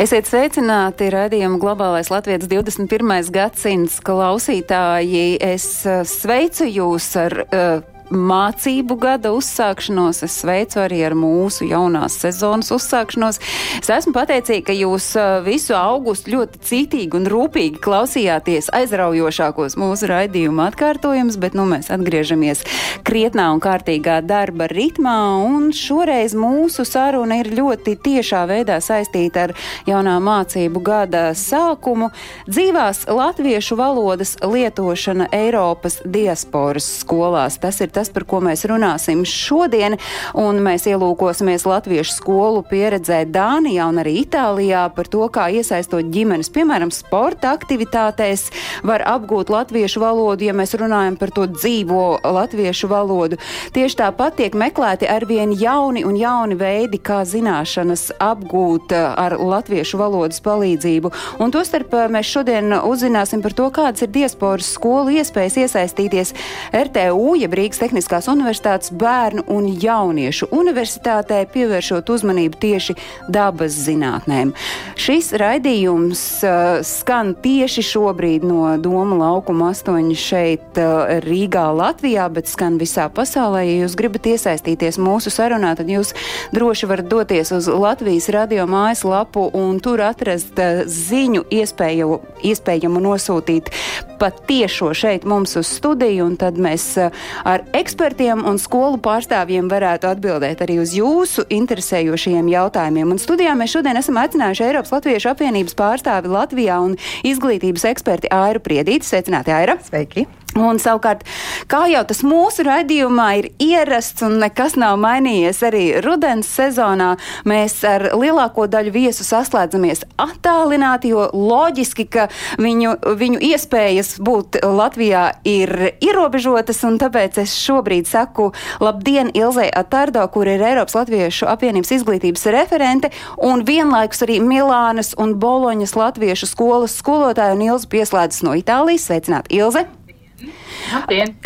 Esiet sveicināti raidījuma Globālais Latvijas 21. gadsimts klausītāji. Es uh, sveicu jūs ar uh, mācību gada uzsākšanos. Es sveicu arī ar mūsu jaunās sezonas uzsākšanos. Es esmu pateicīga, ka jūs visu augustu ļoti cītīgi un rūpīgi klausījāties aizraujošākos mūsu raidījuma atkārtojumus, bet nu mēs atgriežamies krietnā un kārtīgā darba ritmā, un šoreiz mūsu saruna ir ļoti tiešā veidā saistīta ar jaunā mācību gada sākumu - dzīvās latviešu valodas lietošana Eiropas diasporas skolās. Tas ir tas, par ko mēs runāsim šodien, un mēs ielūkosimies latviešu skolu pieredzē Dānijā un arī Itālijā par to, kā iesaistot ģimenes, piemēram, sporta aktivitātēs, var apgūt latviešu valodu, ja mēs runājam par to dzīvo latviešu valodu. Tieši tāpat tiek meklēti arvien jauni un jauni veidi, kā zināšanas apgūt eh, ar latviešu valodas palīdzību. Un tostarp eh, mēs šodien uzzināsim par to, kādas ir diasporas skolu iespējas iesaistīties RTU, jeb Rīgas Tehniskās universitātes bērnu un jauniešu universitātē, pievēršot uzmanību tieši dabas zinātnēm. Šis raidījums uh, skan tieši šobrīd no Doma laukuma 8 šeit uh, Rīgā, Latvijā, bet skan visā pasaulē. Ja jūs gribat iesaistīties mūsu sarunā, tad jūs droši varat doties uz Latvijas radio mājaslapu un tur atrast uh, ziņu iespēju, iespējamu nosūtīt pat tiešo šeit mums uz studiju, un tad mēs uh, ar ekspertiem un skolu pārstāvjiem varētu atbildēt arī uz jūsu interesējošajiem jautājumiem. Un studijā mēs šodien esam aicinājuši Eiropas Latviešu apvienības pārstāvi Latvijā un izglītības eksperti Airu Priedīti. Sveicināti, Aira! Sveiki! Un savukārt, kā jau tas mūsu raidījumā ir ierasts un nekas nav mainījies arī rudens sezonā, mēs ar lielāko daļu viesu saslēdzamies attālināti, jo loģiski, ka viņu, viņu iespējas būt Latvijā ir ierobežotas, un tāpēc es šobrīd saku labdien Ilzai Atardo, kur ir Eiropas Latviešu apvienības izglītības referente, un vienlaikus arī Milānas un Boloņas Latviešu skolas skolotāja, un Ilza pieslēdzas no Itālijas. Sveicināt, Ilze!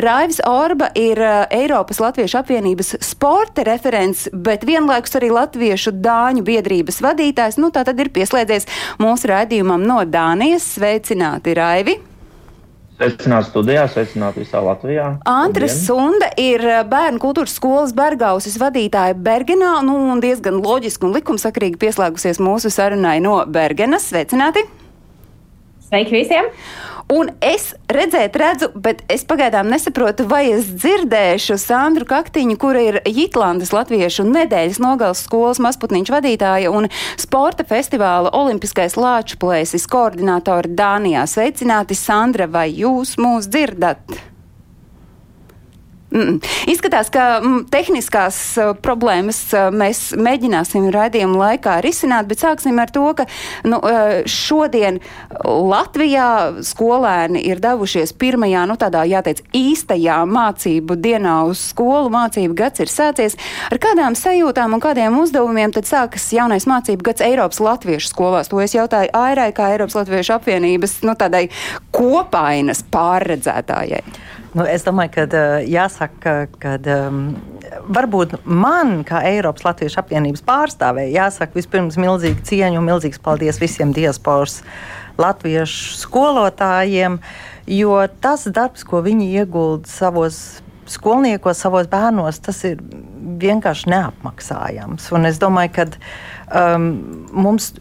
Raivis Orba ir uh, Eiropas Latviešu apvienības sporta referents, bet vienlaikus arī Latviešu dāņu biedrības vadītājs. Nu, tā tad ir pieslēdzies mūsu raidījumam no Dānijas. Sveicināti, Raivi! Sveicināti studijā, sveicināti visā Latvijā. Antra Sunda ir bērnu kultūras skolas Bergausis vadītāja Bergenā, nu, un diezgan loģiski un likumsakrīgi pieslēgusies mūsu sarunai no Bergenas. Sveicināti! Sveiki visiem! Un es redzēt, redzu, bet es pagaidām nesaprotu, vai es dzirdēšu Sandru Kaktiņu, kura ir Jitlandes Latviešu nedēļas nogales skolas mazputniņš vadītāja un sporta festivāla Olimpiskais lāču plēsis koordinātori Dānijā. Sveicināti, Sandra, vai jūs mūs dzirdat? Mm. Izskatās, ka mm, tehniskās uh, problēmas uh, mēs mēģināsim raidījuma laikā risināt, bet sāksim ar to, ka nu, uh, šodien Latvijā skolēni ir devušies pirmajā, nu tādā jāteic, īstajā mācību dienā uz skolu. Mācību gads ir sācies. Ar kādām sajūtām un kādiem uzdevumiem tad sākas jaunais mācību gads Eiropas latviešu skolās? To es jautāju Airai, kā Eiropas latviešu apvienības, nu tādai kopainas pārredzētājai. Nu, es domāju, ka uh, jāsaka, ka um, varbūt man, kā Eiropas Latviešu apvienības pārstāvēji, jāsaka vispirms milzīgi cieņu un milzīgs paldies visiem diasporas latviešu skolotājiem, jo tas darbs, ko viņi iegulda savos skolniekos, savos bērnos, tas ir vienkārši neapmaksājams. Un es domāju, ka um, mums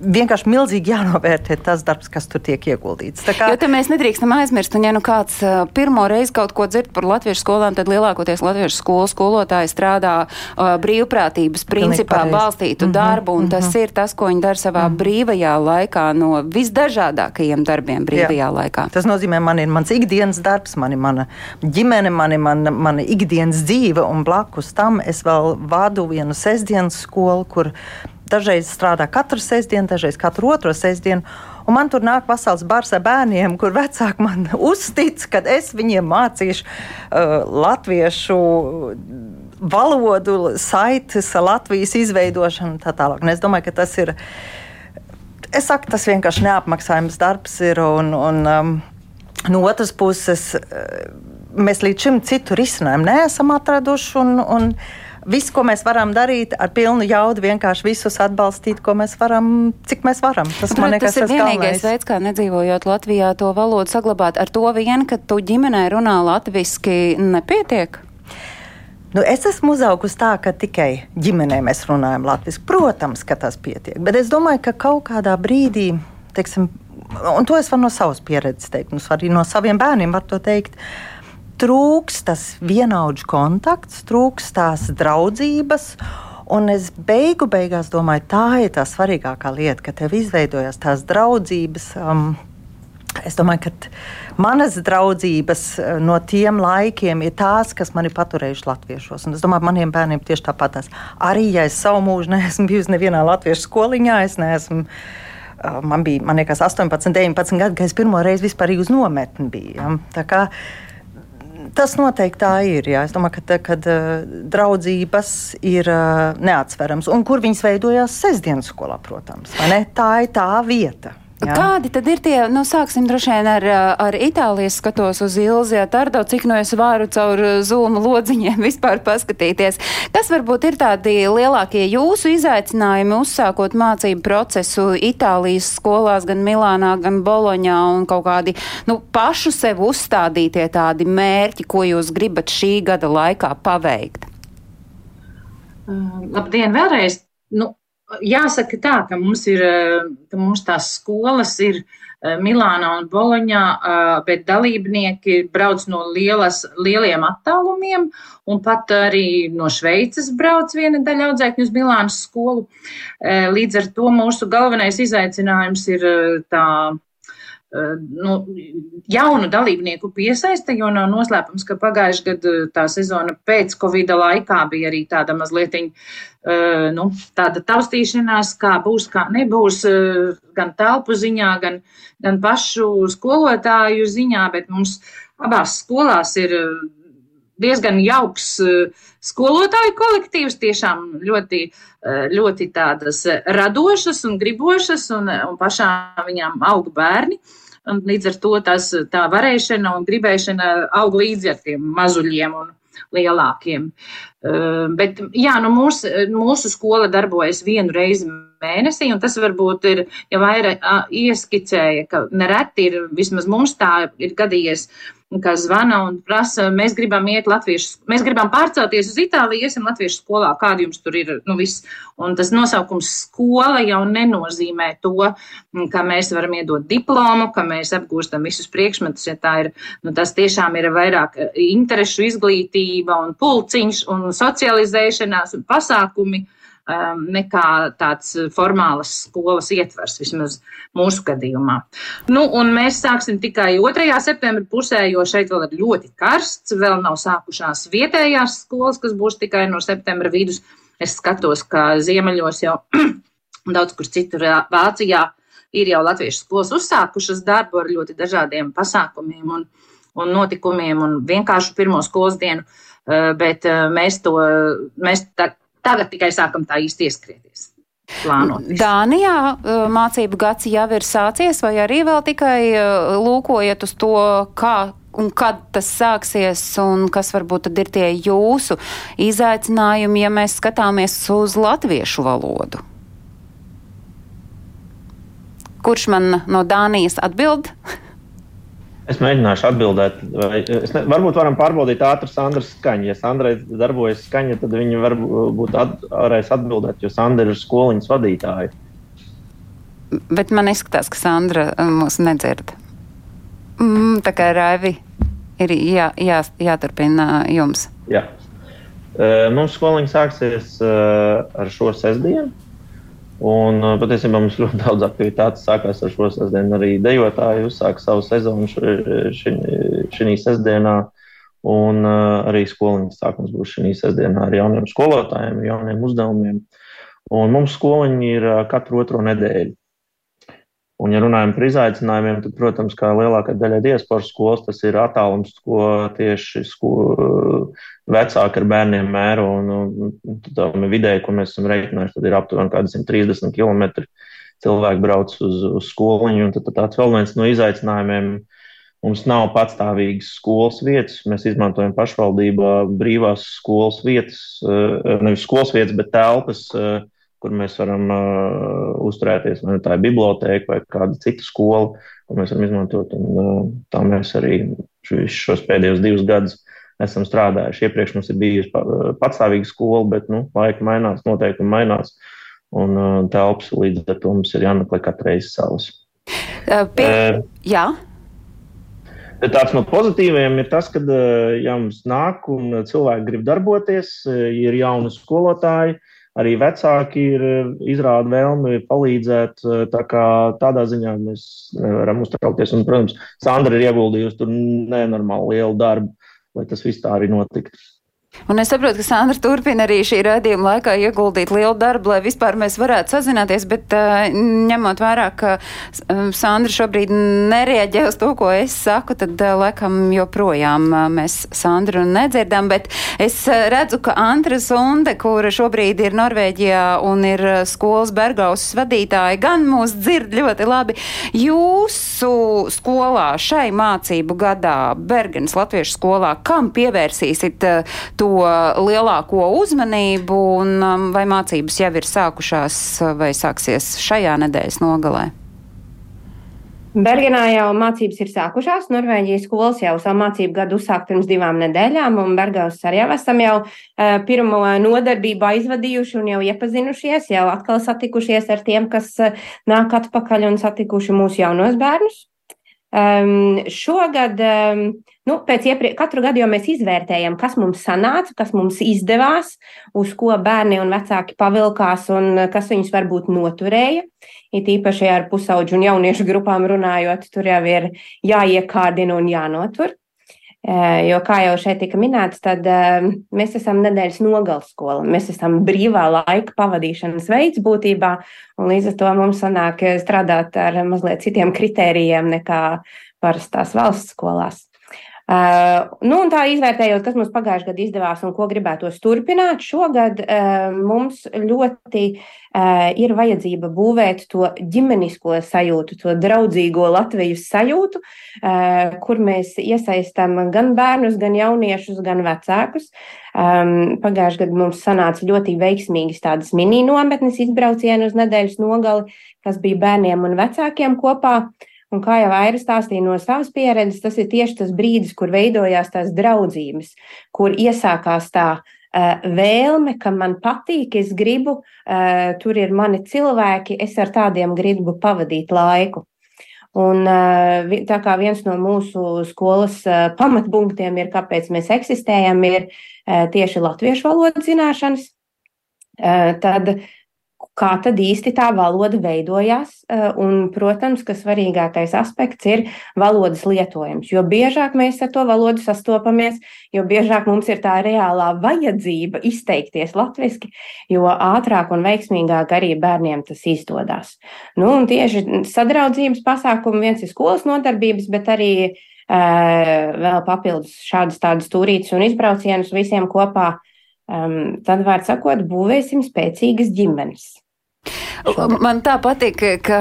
vienkārši milzīgi jānovērtē tas darbs, kas tur tiek ieguldīts. Kā... Jo te mēs nedrīkstam aizmirst, un ja nu kāds uh, pirmo reizi kaut ko dzird par latviešu skolām, tad lielākoties latviešu skolu skolotāji strādā uh, brīvprātības principā balstītu mm -hmm, darbu, un mm -hmm. tas ir tas, ko viņi dara savā mm -hmm. brīvajā laikā no visdažādākajiem darbiem brīvajā Jā. laikā. Tas nozīmē, man ir mans ikdienas darbs, man ir mana ģimene, man ir mana, mana ikdienas dzīve, un blakus tam es vēl vadu vienu sestdienas skolu, kur Dažreiz strādā katru sestdienu, dažreiz katru otro sestdienu. Un man tur nāk pasaules bars ar bērniem, kur vecāki man uztic, ka es viņiem mācīšu uh, latviešu valodu, saites, Latvijas izveidošanu un tā tālāk. Un es domāju, ka tas ir. Es saku, tas vienkārši neapmaksājams darbs ir. Un, un, um, no otras puses, uh, mēs līdz šim citu risinājumu neesam atraduši. Un, un, viss, ko mēs varam darīt, ar pilnu jaudu vienkārši visus atbalstīt, ko mēs varam, cik mēs varam. Tas, man liekas, tas ir vienīgais veids, kā nedzīvojot Latvijā, to valodu saglabāt. Ar to vien, ka tu ģimenē runā latviski, nepietiek. Nu, es esmu uzaugusi tā, ka tikai ģimenē mēs runājam latviešu. Protams, ka tas pietiek. Bet es domāju, ka kaut kādā brīdī, teiksim, un to es varu no savas pieredzes teikt, un arī no saviem bērniem var to teikt. Trūks tas vienaudžu kontakts, trūks tās draudzības. Un es beigu beigās domāju, tā ir tā svarīgākā lieta, ka tev izveidojas tās draudzības. Um, Es domāju, ka manas draudzības eh, no tiem laikiem ir tās, kas man ir paturējušas latviešos. Un es domāju, maniem bērniem tieši tāpat. Arī ja es savu mūžu neesmu bijusi nevienā latviešu skoliņā, es neesmu. Eh, man bija, man liekas, 18, 19 gadi, kad es pirmo reizi vispār uz nometni biju. Ja? Tas noteikti tā ir. Jā. Es domāju, ka kad, uh, draudzības ir uh, neatsverams. Un kur viņas veidojās sestdienas skolā, protams. Tā ir tā vieta. Jā. Kādi tad ir tie, nu sāksim droši vien ar, ar Itālijas skatos uz Ilzijā Tardo, cik no es varu caur zūmu lodziņiem vispār paskatīties. Kas varbūt ir tādi lielākie jūsu izaicinājumi uzsākot mācību procesu Itālijas skolās, gan Milānā, gan Boloņā un kaut kādi, nu, pašu sev uzstādītie tādi mērķi, ko jūs gribat šī gada laikā paveikt? Labdien vēlreiz! Nu, jāsaka tā, ka mums ir, ka mums tās skolas ir eh, Milānā un Boloņā, eh, bet dalībnieki brauc no lielas, lieliem attālumiem, un pat arī no Šveices brauc viena daļa audzēkņu uz Milānas skolu. Eh, līdz ar to mūsu galvenais izaicinājums ir tā nu, jaunu dalībnieku piesaista, jo nav noslēpums, ka pagājušajā gadā tā sezona pēc Covid laikā bija arī tāda mazliet nu, tāda taustīšanās, kā būs, kā nebūs, gan telpu ziņā, gan, gan pašu skolotāju ziņā, bet mums abās skolās ir diezgan jauks skolotāju kolektīvs, tiešām ļoti, ļoti tādas radošas un gribošas, un, un pašām viņām aug bērni. Uh, Un līdz ar to tas, tā varēšana un gribēšana aug līdzi ar tiem mazuļiem un lielākiem. Uh, bet jā, nu mūs, mūsu skola darbojas vienu reizi mēnesī, un tas varbūt ir, ja vairāk ieskicēja, ka nereti ir, vismaz mums tā ir gadījies, kas zvana un prasa, mēs gribam iet latviešu, mēs gribam pārcelties uz Itāliju, iesim latviešu skolā, kāda jums tur ir, nu viss. Un tas nosaukums skola jau nenozīmē to, ka mēs varam iedot diplomu, ka mēs apgūstam visus priekšmetus, ja tā ir, nu tas tiešām ir vairāk interešu izglītība un pulciņš un socializēšanās un pasākumi. Um, nekā tāds formālas skolas ietvers, vismaz mūsu gadījumā. Nu, un mēs sāksim tikai 2. septembra pusē, jo šeit vēl ir ļoti karsts, vēl nav sākušās vietējās skolas, kas būs tikai no septembra vidus. Es skatos, ka ziemeļos jau daudz kur citur Vācijā ir jau latviešu skolas uzsākušas darbu ar ļoti dažādiem pasākumiem un, un notikumiem un vienkārši pirmo skolas dienu, uh, bet uh, mēs to, mēs tā, Tagad tikai sākam tā īsti ieskrieties. Plānot. Dānijā mācību gads jau ir sācies, vai arī vēl tikai lūkojat uz to, kā un kad tas sāksies, un kas varbūt tad ir tie jūsu izaicinājumi, ja mēs skatāmies uz latviešu valodu? Kurš man no Dānijas atbild? Es mēģināšu atbildēt. Es ne, varbūt varam pārbaudīt ātri Sandras skaņu. Ja Sandrai darbojas skaņa, tad viņi varbūt at, varēs atbildēt, jo Sandra ir skoliņas vadītāja. Bet man izskatās, ka Sandra uh, mūs nedzird. Mm, tā kā Raivi ir jā, jā, jāturpina jums. Jā. Mums skoliņa sāksies ar šo sestdienu. Un uh, patiesībā mums ļoti daudz aktivitātes sākās ar šo sestdienu. Arī dejotāji uzsāka savu sezonu šī sestdienā. Un uh, arī skoliņas sākums būs šī sestdienā ar jauniem skolotājiem, jauniem uzdevumiem. Un mums skoliņi ir uh, katru otro nedēļu. Un, ja runājam par izaicinājumiem, tad, protams, kā lielākā daļa diasporas skolas, tas ir attālums, ko tieši sko, vecāki ar bērniem mēro. Un, un tam vidēji, ko mēs esam reiķinājuši, tad ir aptuveni kādi 130 km cilvēki brauc uz, uz skoliņu. Un tad, tad tāds vēl viens no izaicinājumiem Mums nav patstāvīgas skolas vietas. Mēs izmantojam pašvaldībā brīvās skolas vietas, nevis skolas vietas, bet telpas, kur mēs varam uzturēties. Vai nu tā ir biblioteka vai kāda cita skola, ko mēs varam izmantot. Un, tā mēs arī šos pēdējos divus gadus esam strādājuši. Iepriekš mums ir bijusi patstāvīga skola, bet nu, laika mainās, noteikumi mainās. Un uh, telpas līdz ar to mums ir jāmeklē katru reizi savas. Uh, pie... uh, jā. Tāds no pozitīviem ir tas, ka, ja mums nāk un cilvēki grib darboties, ir jauni skolotāji, arī vecāki ir izrāda vēlmi palīdzēt. Tā kā tādā ziņā mēs nevaram uztraukties. Un, protams, Sandra ir ieguldījusi tur nenormāli lielu darbu lai tas viss tā arī notiktu. Un es saprotu, ka Sandra turpina arī šī raidījuma laikā ieguldīt lielu darbu, lai vispār mēs varētu sazināties, bet uh, ņemot vērā, ka uh, Sandra šobrīd nereaģē uz to, ko es saku, tad uh, laikam joprojām uh, mēs Sandru nedzirdam, bet es redzu, ka Antra Sunde, kura šobrīd ir Norvēģijā un ir skolas Bergausas vadītāja, gan mūs dzird ļoti labi. Jūsu skolā šai mācību gadā, Bergenas Latviešu skolā, kam pievērsīsit to lielāko uzmanību, un um, vai mācības jau ir sākušās vai sāksies šajā nedēļas nogalē? Bergenā jau mācības ir sākušās. Norvēģijas skolas jau savu mācību gadu uzsākt pirms divām nedēļām, un Bergaus arī jau esam jau uh, pirmo nodarbību aizvadījuši un jau iepazinušies, jau atkal satikušies ar tiem, kas uh, nāk atpakaļ un satikuši mūsu jaunos bērnus. Um, šogad, um, nu, pēc iepriekš, katru gadu jau mēs izvērtējam, kas mums sanāca, kas mums izdevās, uz ko bērni un vecāki pavilkās un kas viņus varbūt noturēja. It īpaši ar pusauģu un jauniešu grupām runājot, tur jau ir jāiekārdina un jānotur. Jo, kā jau šeit tika minēts, tad mēs esam nedēļas nogales skola. Mēs esam brīvā laika pavadīšanas veids būtībā, un līdz ar to mums sanāk strādāt ar mazliet citiem kritērijiem nekā parastās valsts skolās. Uh, nu, tā izvērtējot, kas mums pagājušajā gadā izdevās un ko gribētos turpināt, šogad uh, mums ļoti uh, ir vajadzība būvēt to ģimenisko sajūtu, to draudzīgo Latvijas sajūtu, uh, kur mēs iesaistām gan bērnus, gan jauniešus, gan vecākus. Um, pagājušajā gadā mums sanāca ļoti veiksmīgas tādas mini nometnes izbraucieni uz nedēļas nogali, kas bija bērniem un vecākiem kopā. Uh, Un kā jau Aira stāstīja no savas pieredzes, tas ir tieši tas brīdis, kur veidojās tās draudzības, kur iesākās tā uh, vēlme, ka man patīk, es gribu, uh, tur ir mani cilvēki, es ar tādiem gribu pavadīt laiku. Un, uh, tā kā viens no mūsu skolas pamatpunktiem ir, kāpēc mēs eksistējam, ir tieši latviešu valodas zināšanas, tad kā tad īsti tā valoda veidojās. Eh, un, protams, ka svarīgākais aspekts ir valodas lietojums. Jo biežāk mēs ar to valodu sastopamies, jo biežāk mums ir tā reālā vajadzība izteikties latviešu, jo ātrāk un veiksmīgāk arī bērniem tas izdodas. Nu, tieši sadraudzības pasākumi viens ir skolas nodarbības, bet arī uh, vēl papildus šādas tādas turītas un izbraucienus visiem kopā. Um, tad, vārds sakot, būvēsim spēcīgas ģimenes. Man tā patīk, ka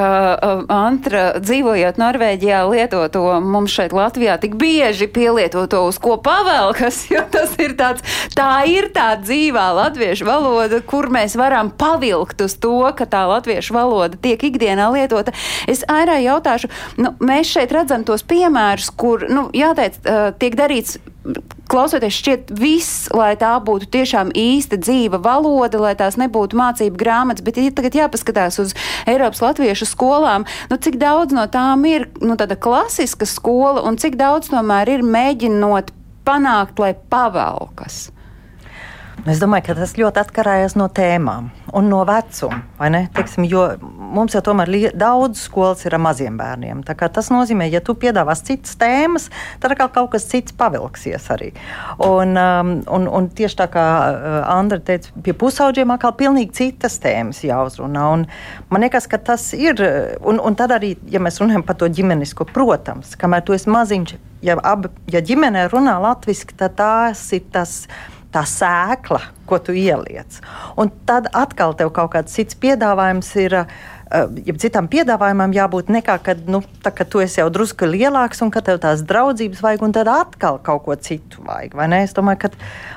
Antra dzīvojot Norvēģijā lieto to mums šeit Latvijā tik bieži pielieto to, uz ko pavelkas, jo tas ir tāds, tā ir tā dzīvā latviešu valoda, kur mēs varam pavilkt uz to, ka tā latviešu valoda tiek ikdienā lietota. Es ārā jautāšu, nu, mēs šeit redzam tos piemērus, kur, nu, jāteic, tiek darīts klausoties, šķiet viss, lai tā būtu tiešām īsta dzīva valoda, lai tās nebūtu mācību grāmatas, bet ja tagad jāpaskatās uz Eiropas latviešu skolām, nu cik daudz no tām ir nu, tāda klasiska skola un cik daudz tomēr ir mēģinot panākt, lai pavelkas. Es domāju, ka tas ļoti atkarīgs no tēmām un no vecuma. Teiksim, mums jau tomēr daudz skolas ir ar maziem bērniem. Tas nozīmē, ja tu piedāvās citas tēmas, tad kaut kas cits pavilksies arī. Un, um, un, un tieši tā kā uh, Andra teica, pie pusaudžiem atkal pilnīgi citas tēmas jāuzrunā. Un man liekas, ka tas ir. Un, un tad arī, ja mēs runājam par to ģimenisko, protams, kamēr tu esi maziņš, ja, ab, ja ģimenē runā latviešu, tad tās ir tas tā sēkla, ko tu ieliec. Un tad atkal tev kaut kāds cits piedāvājums ir. ja citām piedāvājumam jābūt nekā, kad, nu, tā, kad tu esi jau drusku lielāks un ka tev tās draudzības vajag, un tad atkal kaut ko citu vajag. Es domāju, ka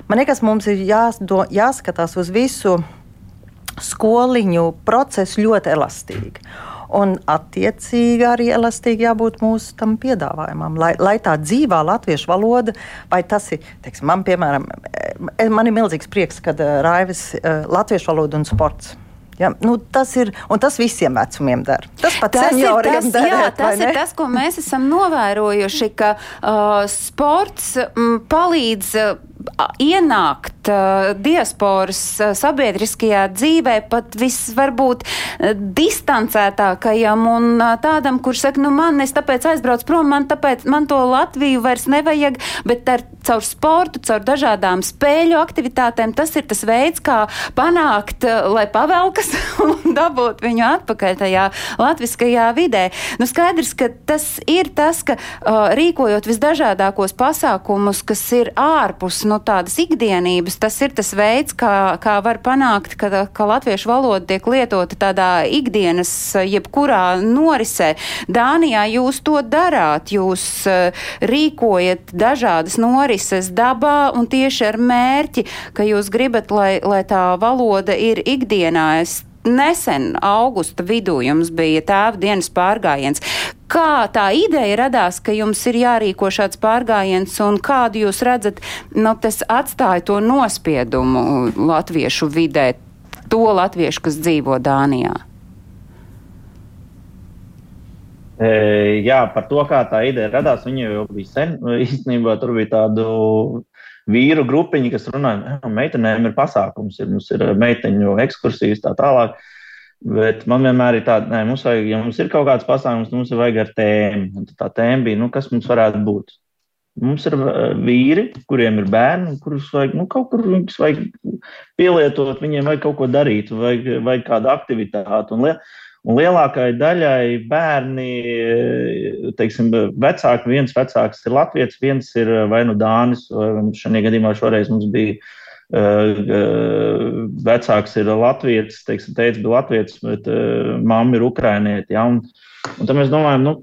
man liekas, mums ir jāsdo, jāskatās uz visu skoliņu procesu ļoti elastīgi. Un, attiecīgi, arī elastīgi jābūt mūsu tam piedāvājumam, lai, lai tā dzīvā latviešu valoda, vai tas ir, teiksim, man, piemēram, man ir milzīgs prieks, kad uh, Raivis uh, latviešu valoda un sports. Ja, nu, tas ir un tas visiem vecumiem dara. Tas pat tas ir tas, darēt, jā, tas, ir tas, ko mēs esam novērojuši, ka uh, sports m, palīdz. Uh, ienākt uh, diasporas sabiedriskajā dzīvē pat visvarbūt distancētākajam un uh, tādam, kurš saka, nu man es tāpēc aizbraucu prom, man tāpēc man to Latviju vairs nevajag, bet ar, caur sportu, caur dažādām spēļu aktivitātēm tas ir tas veids, kā panākt, uh, lai pavelkas un dabūt viņu atpakaļ tajā latviskajā vidē. Nu skaidrs, ka tas ir tas, ka uh, rīkojot visdažādākos pasākumus, kas ir ārpus nu, tādas ikdienības, tas ir tas veids, kā, kā var panākt, ka, ka latviešu valoda tiek lietota tādā ikdienas, jebkurā norisē. Dānijā jūs to darāt, jūs uh, rīkojat dažādas norises dabā un tieši ar mērķi, ka jūs gribat, lai, lai tā valoda ir ikdienā. Es nesen, augusta vidū, jums bija tēva dienas pārgājiens. Kā tā ideja radās, ka jums ir jārīko šāds pārgājiens, un kādu jūs redzat, nu, tas atstāja to nospiedumu latviešu vidē, to latviešu, kas dzīvo Dānijā? E, jā, par to, kā tā ideja radās, viņa jau bija sen. Īstenībā tur bija tādu vīru grupiņi, kas runāja, ka meitenēm ir pasākums, ir, mums ir meiteņu ekskursijas tā tālāk. Bet man vienmēr ir tāda, ka mums vajag, ja mums ir kaut kāds pasākums, mums ir vajag ar tēmu. Tā tēma bija, nu, kas mums varētu būt. Mums ir vīri, kuriem ir bērni, kurus vajag nu, kaut kur vajag pielietot, viņiem vajag kaut ko darīt, vajag, vajag kādu aktivitāti. Un, Un lielākajai daļai bērni, teiksim, vecāki, viens vecāks ir latviečs, viens ir vai nu dānis, vai šajā gadījumā šoreiz mums bija uh, vecāks ir latviečs, teiksim, teica, bija latviečs, bet uh, mamma ir ukrainieti. Ja? Un, un tad mēs domājam, nu,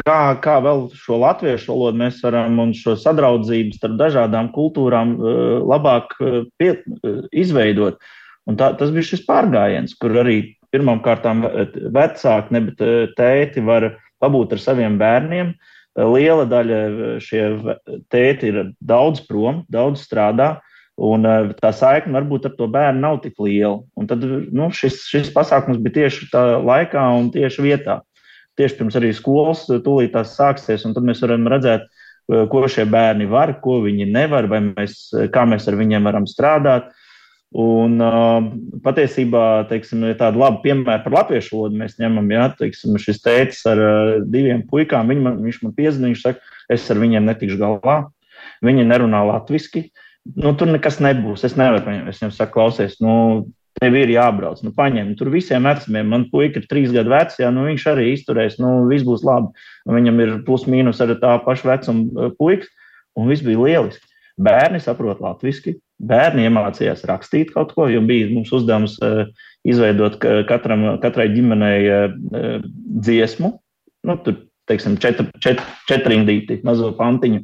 kā, kā vēl šo latviešu valodu mēs varam un šo sadraudzību starp dažādām kultūrām uh, labāk pie, izveidot. Un tā, tas bija šis pārgājiens, kur arī pirmkārt vecāki, ne, bet tēti var pabūt ar saviem bērniem. Liela daļa šie tēti ir daudz prom, daudz strādā. Un eh, tā saikne varbūt ar to bērnu nav tik liela. Un tad nu, šis, šis pasākums bija tieši tā laikā un tieši vietā. Tieši pirms arī skolas tūlīt tās sāksies, un tad mēs varam redzēt, ko šie bērni var, ko viņi nevar, vai mēs, kā mēs ar viņiem varam strādāt. Un patiesībā, teiksim, ja tādu labu piemēru par latviešu valodu mēs ņemam, ja teiksim, šis tēcis ar diviem puikām, man, viņš man piezina, viņš saka, es ar viņiem netikšu galā, viņi nerunā latviski, nu, tur nekas nebūs, es nevaru paņemt, es viņam saku, klausies, nu, tev ir jābrauc, nu, paņem, tur visiem vecumiem, man puika ir trīs gadu vecs, ja, nu, viņš arī izturēs, nu, viss būs labi, viņam ir plus mīnus arī tā paša vecuma puikas, un viss bija lieliski. Bērni saprot latviešu, bērni iemācījās rakstīt kaut ko, jo bija mums uzdevums uh, izveidot katram, katrai ģimenei uh, dziesmu. Nu, tur, teiksim, četri, četri, četrindīti mazo pantiņu.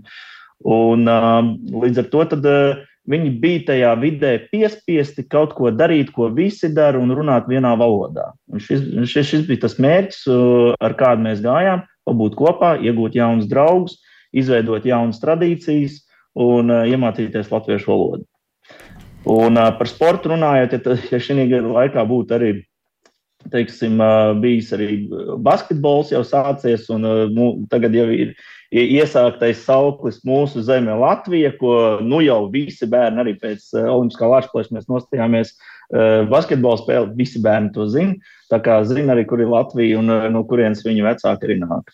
Un, uh, līdz ar to tad, uh, viņi bija tajā vidē piespiesti kaut ko darīt, ko visi dara, un runāt vienā valodā. Un šis, šis, šis bija tas mērķis, uh, ar kādu mēs gājām, pabūt kopā, iegūt jaunus draugus, izveidot jaunas tradīcijas un uh, iemācīties latviešu valodu. Un par sportu runājot, ja, ja šī gada laikā būtu arī teiksim, bijis arī basketbols jau sācies, un uh, tagad jau ir iesāktais sauklis mūsu zemē Latvija, ko nu jau visi bērni arī pēc uh, Olimpiskā lāčplēša mēs nostājāmies uh, basketbola spēli, visi bērni to zina. Tā kā zina arī, kur ir Latvija un uh, no kurienes viņa vecāki arī nāk.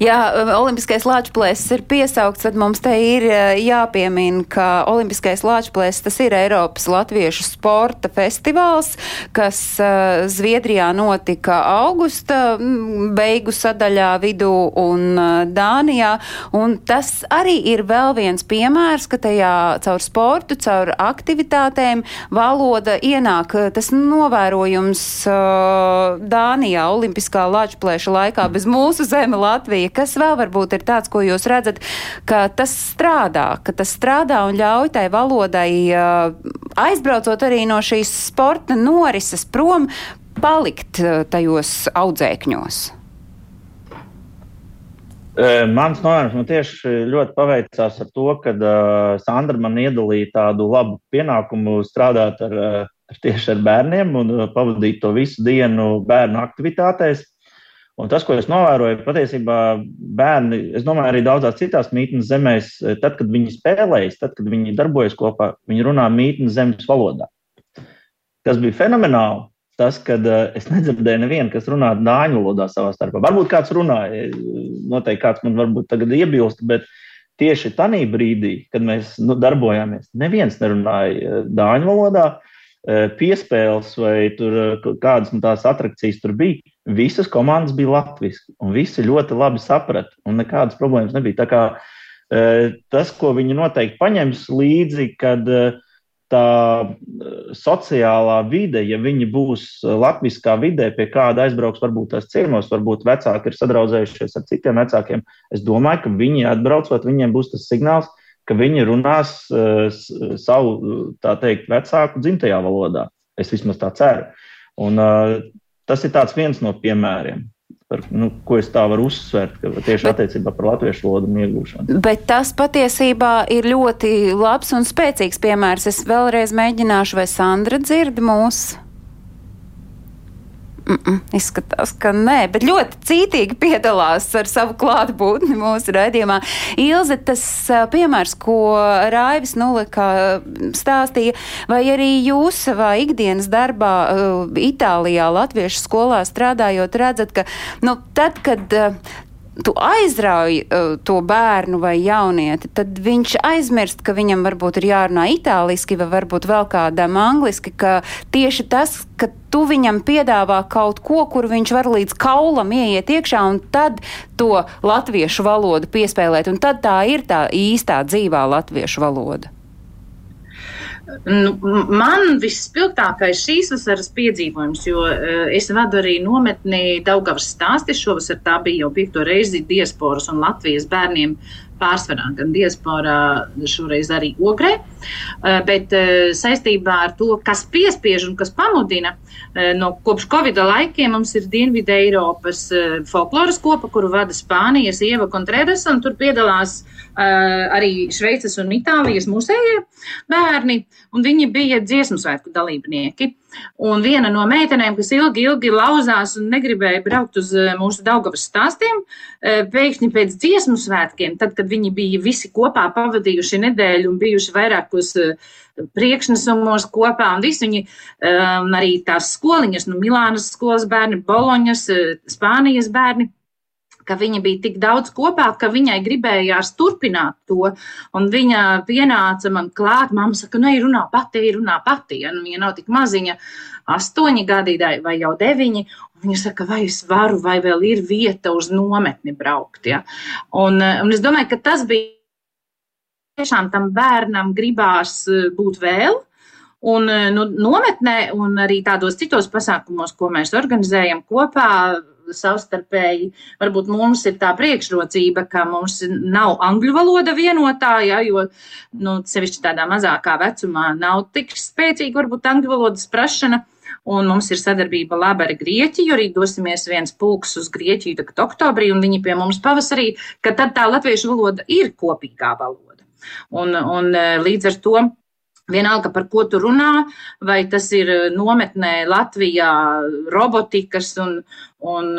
Jā, Olimpiskais lāčplēsis ir piesaukts, tad mums te ir eh, jāpiemina, ka Olimpiskais lāčplēsis tas ir Eiropas latviešu sporta festivāls, kas uh, Zviedrijā notika augusta mm, beigu sadaļā vidū un Dānijā, un tas arī ir vēl viens piemērs, ka tajā caur sportu, caur aktivitātēm valoda ienāk tas novērojums Dānijā Olimpiskā lāčplēša laikā bez mūsu zeme Latvija. Kas vēl varbūt ir tāds, ko jūs redzat, ka tas strādā, ka tas strādā un ļauj tai valodai uh, aizbraucot arī no šīs sporta norises prom, palikt uh, tajos audzēkņos? Mans novērtējums man tieši ļoti paveicās ar to, ka uh, Sandra man iedalīja tādu labu pienākumu strādāt ar, ar tieši ar bērniem un uh, pavadīt to visu dienu bērnu aktivitātēs. Un tas, ko es novēroju, patiesībā bērni, es domāju, arī daudzās citās mītnes zemēs, tad, kad viņi spēlējas, tad, kad viņi darbojas kopā, viņi runā mītnes zemes valodā. Tas bija fenomenāli tas, ka uh, es nedzirdēju nevienu, kas runā dāņu valodā savā starpā. Varbūt kāds runāja, noteikti kāds man varbūt tagad iebilst, bet tieši tajā brīdī, kad mēs nu, darbojāmies, neviens nerunāja dāņu valodā. Piespēles vai tur, kādas nu, tās attrakcijas tur bija. Visas komandas bija latviešu, un visi ļoti labi saprata, un nekādas problēmas nebija. Tā kā, tas, ko viņi noteikti paņems līdzi, kad tā eh, sociālā vide, ja viņi būs eh, latviskā vidē, pie kāda aizbrauks, varbūt tās ciemos, varbūt vecāki ir sadraudzējušies ar citiem vecākiem, es domāju, ka viņi atbraucot, viņiem būs tas signāls, ka viņi runās uh, savu, tā teikt, vecāku dzimtajā valodā. Es vismaz tā ceru. Un, uh, tas ir viens no piemēriem par, nu, ko es tā varu uzsvērt, ka tieši bet, attiecībā par latviešu valodu iegūšanu. Bet tas patiesībā ir ļoti labs un spēcīgs piemērs. Es vēlreiz mēģināšu, vai Sandra dzird mūsu. Mm -mm, izskatās, ka nē, bet ļoti cītīgi piedalās ar savu klātbūtni mūsu raidījumā. Ilze, tas piemērs, ko Raivis Nulika stāstīja, vai arī jūs savā ikdienas darbā Itālijā, Latviešu skolā strādājot, redzat, ka nu, tad, kad tu aizrauj uh, to bērnu vai jaunieti, tad viņš aizmirst, ka viņam varbūt ir jārunā itāliski vai varbūt vēl kādam angliski, ka tieši tas, ka tu viņam piedāvā kaut ko, kur viņš var līdz kaulam ieiet iekšā un tad to latviešu valodu piespēlēt, un tad tā ir tā īstā dzīvā latviešu valoda. Nu, man visspilgtākais šīs vasaras piedzīvojums, jo uh, es vadu arī nometni Daugavas stāsti. Šovasar tā bija jau piekto reizi diasporas un Latvijas bērniem pārsvarā, gan diasporā, šoreiz arī ogrē. Uh, bet uh, saistībā ar to, kas piespiež un kas pamudina, no kopš Covid laikiem mums ir Dienvidē Eiropas folkloras kopa, kuru vada Spānijas Ieva Contreras, un tur piedalās arī Šveices un Itālijas musējie bērni un viņi bija dziesmu svētku dalībnieki. Un viena no meitenēm, kas ilgi, ilgi lauzās un negribēja braukt uz eh, mūsu Daugavas stāstiem, eh, pēkšņi pēc dziesmu svētkiem, tad, kad viņi bija visi kopā pavadījuši nedēļu un bijuši vairākos eh, priekšnesumos kopā, un visi viņi, arī tās skoliņas, nu, Milānas skolas bērni, Boloņas, Spānijas bērni, ka viņa bija tik daudz kopā, ka viņai gribējās turpināt to. Un viņa pienāca man klāt, mamma saka, nu, runā pati, runā pati. Ja nu, viņa nav tik maziņa, astoņi gadi vai jau deviņi. Viņa saka, vai es varu, vai vēl ir vieta uz nometni braukt. Ja? Un, un es domāju, ka tas bija tiešām tam bērnam gribās eh, būt vēl. Un nu, nometnē, un arī tādos citos pasākumos, ko mēs organizējam kopā, savstarpēji. Varbūt mums ir tā priekšrocība, ka mums nav angļu valoda vienotā, ja, jo nu, sevišķi tādā mazākā vecumā nav tik spēcīga varbūt angļu valodas prašana. Un mums ir sadarbība laba ar Grieķiju, arī dosimies viens pulks uz Grieķiju tagad oktobrī, un viņi pie mums pavasarī, ka tad tā latviešu valoda ir kopīgā valoda. Un, un līdz ar to Vienalga, par ko tu runā, vai tas ir eh, nometnē Latvijā robotikas un, un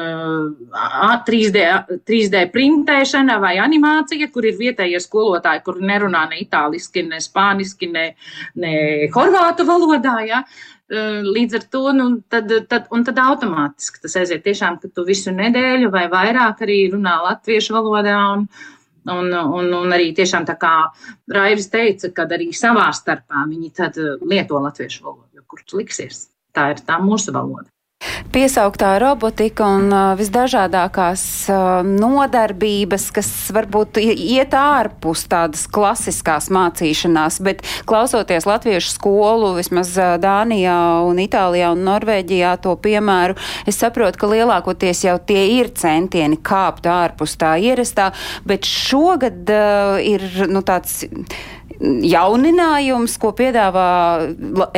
3D, 3D printēšana vai animācija, kur ir vietējie skolotāji, kur nerunā ne itāliski, ne spāniski, ne, ne horvātu valodā. Ja? Eh, līdz ar to, nu, tad, tad, tad automātiski tas aiziet tiešām, ka tu visu nedēļu vai vairāk arī runā latviešu valodā. Un, Un, un, un arī tiešām tā kā Raivis teica, kad arī savā starpā viņi lieto latviešu valodu, jo kur tu liksies. Tā ir tā mūsu valoda. Piesauktā robotika un uh, visdažādākās uh, nodarbības, kas varbūt iet ārpus tādas klasiskās mācīšanās, bet klausoties latviešu skolu, vismaz uh, Dānijā un Itālijā un Norvēģijā to piemēru, es saprotu, ka lielākoties jau tie ir centieni kāpt ārpus tā ierastā, bet šogad uh, ir nu, tāds jauninājums, ko piedāvā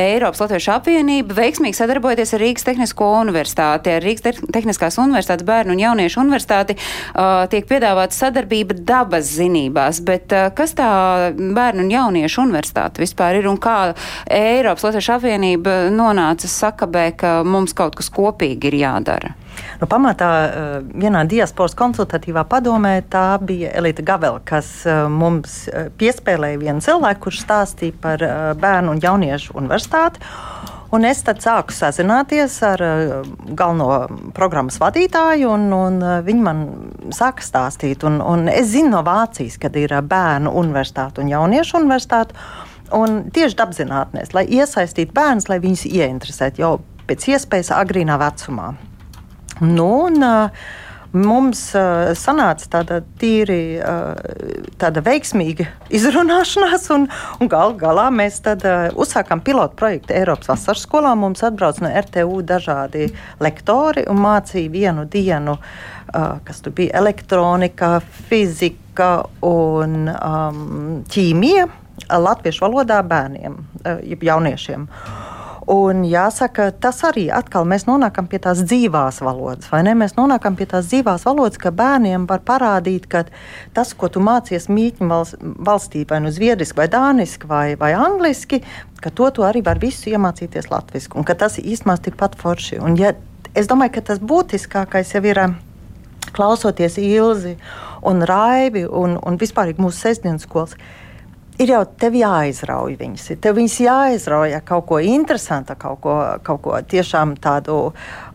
Eiropas Latviešu apvienība, veiksmīgi sadarbojoties ar Rīgas Tehnisko universitāti. Ar Rīgas Tehniskās universitātes bērnu un jauniešu universitāti uh, tiek piedāvāta sadarbība dabas zinībās, bet uh, kas tā bērnu un jauniešu universitāte vispār ir un kā Eiropas Latviešu apvienība nonāca sakabē, ka mums kaut kas kopīgi ir jādara? Nu, pamatā eh, vienā diasporas konsultatīvā padomē tā bija Elīte Gavela, kas eh, mums eh, piespēlēja vienu cilvēku, kurš stāstīja par bērnu un jauniešu universitāti. Un es tad sāku sazināties ar galveno programmas vadītāju, un, un viņi man sāka stāstīt. Un, un es zinu no Vācijas, kad ir bērnu universitāte un jauniešu universitāte. Un tieši apzināties, lai iesaistītu bērnus, lai viņus ieinteresētu jau pēc iespējas agrīnā vecumā. Nu, un, Mums uh, sanāca tāda tīri uh, tāda veiksmīga izrunāšanās, un, un gal galā mēs tad, uh, uzsākām pilotu projektu Eiropas vasaras skolā. Mums atbrauc no RTU dažādi lektori un mācīja vienu dienu, uh, kas tur bija elektronika, fizika un um, ķīmija latviešu valodā bērniem, uh, jauniešiem. Uh, Un jāsaka, tas arī atkal mēs nonākam pie tās dzīvās valodas, vai ne? Mēs nonākam pie tās dzīvās valodas, ka bērniem var parādīt, ka tas, ko tu mācies mītņu valstī, vai nu zviedriski, vai dāniski, vai, vai angliski, ka to tu arī var visu iemācīties latviešu, un ka tas ir īstenībā tikpat forši. Un, ja, es domāju, ka tas būtiskākais jau ir klausoties Ilzi un Raivi un, un vispār mūsu sestdienas skolas ir jau tev jāizrauj viņas. Tev viņas jāizrauj ar kaut ko interesantu, kaut ko, kaut ko tiešām tādu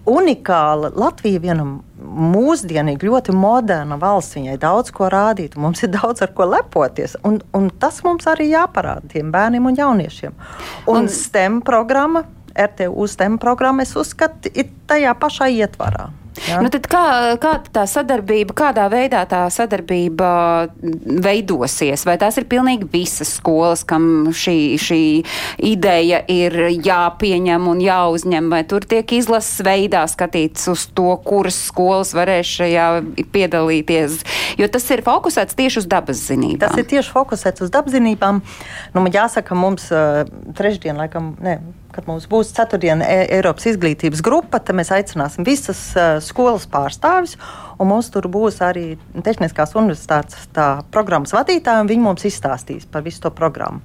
unikālu. Latvija viena mūsdienīga, ļoti moderna valsts. Viņai daudz ko rādīt, mums ir daudz ar ko lepoties. Un, un tas mums arī jāparāda tiem bērniem un jauniešiem. Un, un STEM programma, RTU STEM programma, es uzskatu, ir tajā pašā ietvarā. Ja? Nu, kā, kā tā sadarbība, kādā veidā tā sadarbība veidosies? Vai tās ir pilnīgi visas skolas, kam šī, šī ideja ir jāpieņem un jāuzņem, vai tur tiek izlases veidā skatīts uz to, kuras skolas varēs šajā piedalīties? Jo tas ir fokusēts tieši uz dabas zinībām. Tas ir tieši fokusēts uz dabas zinībām. Nu, man jāsaka, mums uh, trešdien, laikam, ne kad mums būs ceturtdiena e Eiropas izglītības grupa, tad mēs aicināsim visas uh, skolas pārstāvis. Mums tur būs arī Tehniskās universitātes programmas vadītāji, un viņi mums izstāstīs par visu to programmu.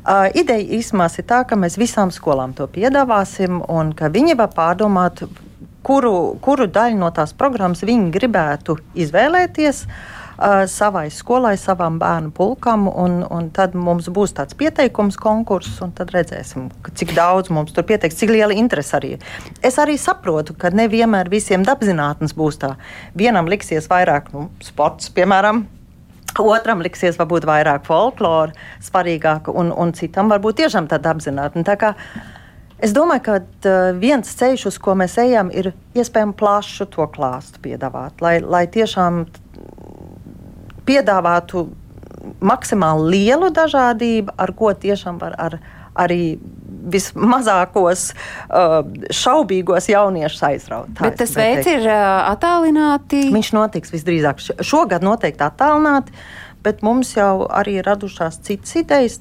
Uh, ideja īstenībā ir tā, ka mēs visām skolām to piedāvāsim, un ka viņi var pārdomāt, kuru, kuru daļu no tās programmas viņi gribētu izvēlēties. Uh, uh, savai skolai, savam bērnu pulkam. Un, un tad mums būs tāds pieteikums, konkurss, un tad redzēsim, cik daudz mums tur pieteiks, cik liela interese arī ir. Es arī saprotu, ka nevienmēr visiem dabzinātnes būs tā. Vienam liksies vairāk nu, sports, piemēram. Otram liksies, varbūt vairāk folklora, svarīgāk, un, un citam varbūt tiešām tāda apzināta. Tā kā Es domāju, ka viens ceļš, uz ko mēs ejam, ir iespējami plašu to klāstu piedāvāt, lai, lai tiešām piedāvātu maksimāli lielu dažādību, ar ko tiešām var ar, arī vismazākos uh, šaubīgos jauniešus aizraut. Bet tas veids ir uh, attālināti. Viņš notiks visdrīzāk šogad noteikti attālināti. Bet mums jau arī ir radušās citas idejas.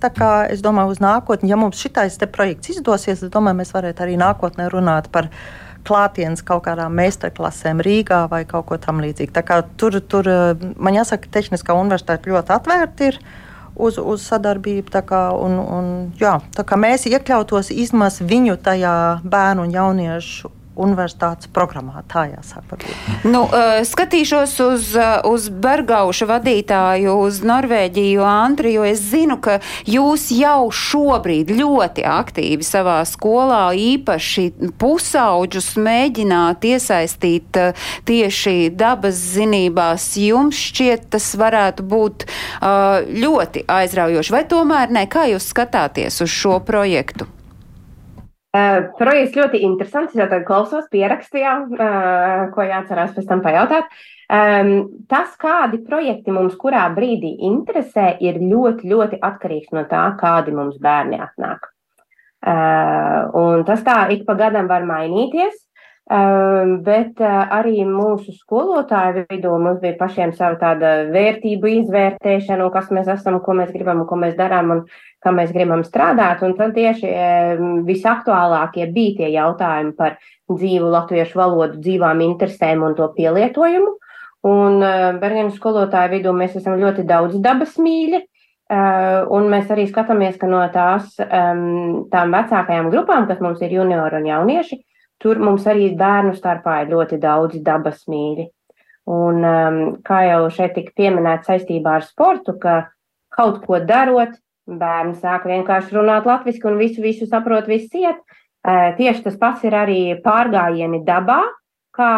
Es domāju, uz nākotni, ja mums šitais projekts izdosies, tad mēs varētu arī nākotnē runāt par viņa klātienes kaut kādām meistarklasēm Rīgā vai kaut ko tamlīdzīgu. Tur, tur man jāsaka, Tehniskā universitāte ļoti atvērta ir. Uz, uz sadarbību. Kā, un, un, jā, kā mēs iekļautos īstenībā viņu tajā bērnu un jauniešu universitātes programmā. Tā jāsaka. Nu, uh, skatīšos uz, uh, uz Bergauša vadītāju, uz Norvēģiju, Antri, jo es zinu, ka jūs jau šobrīd ļoti aktīvi savā skolā īpaši pusauģus mēģināt iesaistīt uh, tieši dabas zinībās. Jums šķiet, tas varētu būt ļoti aizraujoši, vai tomēr ne? Kā jūs skatāties uz šo projektu? Uh, projekts ļoti interesants. Es jau tādu klausos, pierakstījām, uh, ko jāatcerās pēc tam pajautāt. Um, tas, kādi projekti mums kurā brīdī interesē, ir ļoti, ļoti atkarīgs no tā, kādi mums bērni atnāk. Uh, un tas tā ik pa gadam var mainīties. Ehm, bet eh, arī mūsu skolotāju vidū mums bija pašiem sava tāda vērtību izvērtēšana, kas mēs esam, ko mēs gribam, ko mēs darām un kā mēs gribam strādāt. Un tad tieši ehm, visaktuālākie bija tie jautājumi par dzīvu latviešu valodu, dzīvām interesēm un to pielietojumu. Un eh, Bergenas skolotāju vidū mēs esam ļoti daudz dabas mīļi. Uh, un mēs arī skatāmies, ka no tās um, tām vecākajām grupām, kas mums ir juniori un jaunieši, Tur mums arī bērnu starpā ir ļoti daudz dabas mīļi. Un um, kā jau šeit tika pieminēts saistībā ar sportu, ka kaut ko darot, bērni sāk vienkārši runāt latviešu un visu, visu saprot, viss iet. Uh, tieši tas pats ir arī pārgājieni dabā, kā